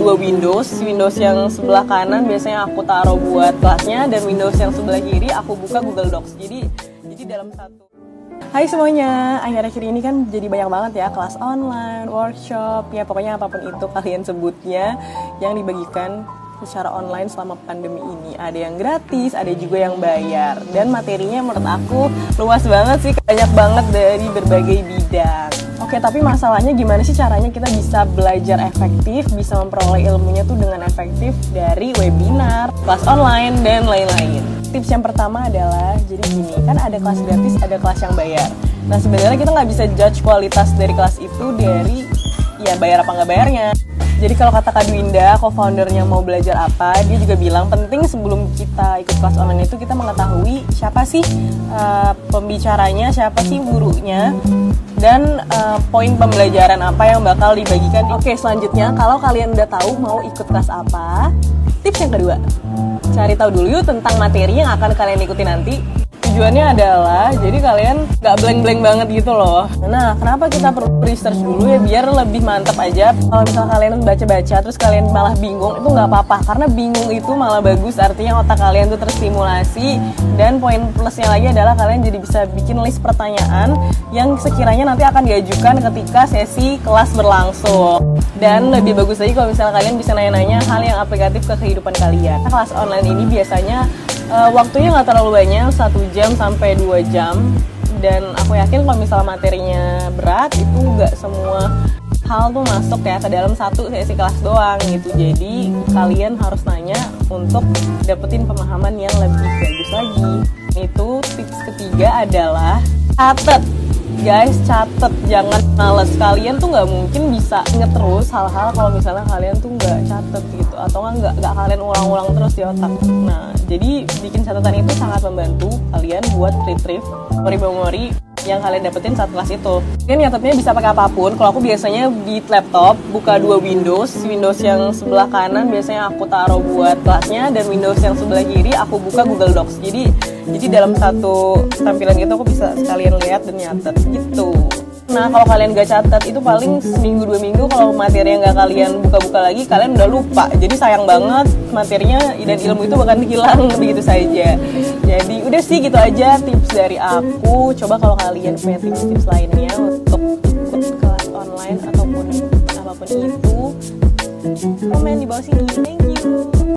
dua Windows Windows yang sebelah kanan biasanya aku taruh buat kelasnya dan Windows yang sebelah kiri aku buka Google Docs. Jadi jadi dalam satu Hai semuanya, akhir-akhir ini kan jadi banyak banget ya kelas online, workshop, ya pokoknya apa pun itu kalian sebutnya yang dibagikan secara online selama pandemi ini. Ada yang gratis, ada juga yang bayar. Dan materinya menurut aku luas banget sih, banyak banget dari berbagai bidang. Oke, tapi masalahnya gimana sih caranya kita bisa belajar efektif, bisa memperoleh ilmunya tuh dengan efektif dari webinar, kelas online, dan lain-lain. Tips yang pertama adalah, jadi gini, kan ada kelas gratis, ada kelas yang bayar. Nah sebenarnya kita nggak bisa judge kualitas dari kelas itu dari ya bayar apa nggak bayarnya. Jadi kalau kata Kak Dwinda, co-foundernya mau belajar apa, dia juga bilang penting sebelum kita ikut kelas online itu kita mengetahui siapa sih uh, pembicaranya, siapa sih gurunya, dan uh, poin pembelajaran apa yang bakal dibagikan. Oke, selanjutnya kalau kalian udah tahu mau ikut kelas apa, tips yang kedua, cari tahu dulu yuk tentang materi yang akan kalian ikuti nanti tujuannya adalah jadi kalian nggak blank-blank banget gitu loh. Nah, kenapa kita perlu research dulu ya biar lebih mantap aja. Kalau misal kalian baca-baca terus kalian malah bingung itu nggak apa-apa karena bingung itu malah bagus artinya otak kalian tuh terstimulasi dan poin plusnya lagi adalah kalian jadi bisa bikin list pertanyaan yang sekiranya nanti akan diajukan ketika sesi kelas berlangsung. Dan lebih bagus lagi kalau misalnya kalian bisa nanya-nanya hal yang aplikatif ke kehidupan kalian. Nah, kelas online ini biasanya uh, waktunya nggak terlalu banyak satu jam sampai dua jam. Dan aku yakin kalau misalnya materinya berat itu nggak semua hal tuh masuk ya ke dalam satu sesi kelas doang gitu. Jadi kalian harus nanya untuk dapetin pemahaman yang lebih bagus lagi. Itu tips ketiga adalah catat guys catet jangan males kalian tuh nggak mungkin bisa inget terus hal-hal kalau misalnya kalian tuh nggak catet gitu atau nggak nggak kalian ulang-ulang terus di otak nah jadi bikin catatan itu sangat membantu kalian buat retrieve memori-memori yang kalian dapetin saat kelas itu. Kalian nyatetnya bisa pakai apa pun. Kalau aku biasanya di laptop buka dua Windows, Windows yang sebelah kanan biasanya aku taruh buat kelasnya dan Windows yang sebelah kiri aku buka Google Docs. Jadi jadi dalam satu tampilan itu aku bisa sekalian lihat dan nyatet gitu. Nah kalau kalian gak catat itu paling seminggu dua minggu kalau materi yang gak kalian buka-buka lagi kalian udah lupa. Jadi sayang banget materinya dan ilmu itu bahkan hilang begitu saja. Jadi udah sih gitu aja tips dari aku. Coba kalau kalian punya tips-tips lainnya untuk ikut kelas online ataupun apa pun itu komen di bawah sini.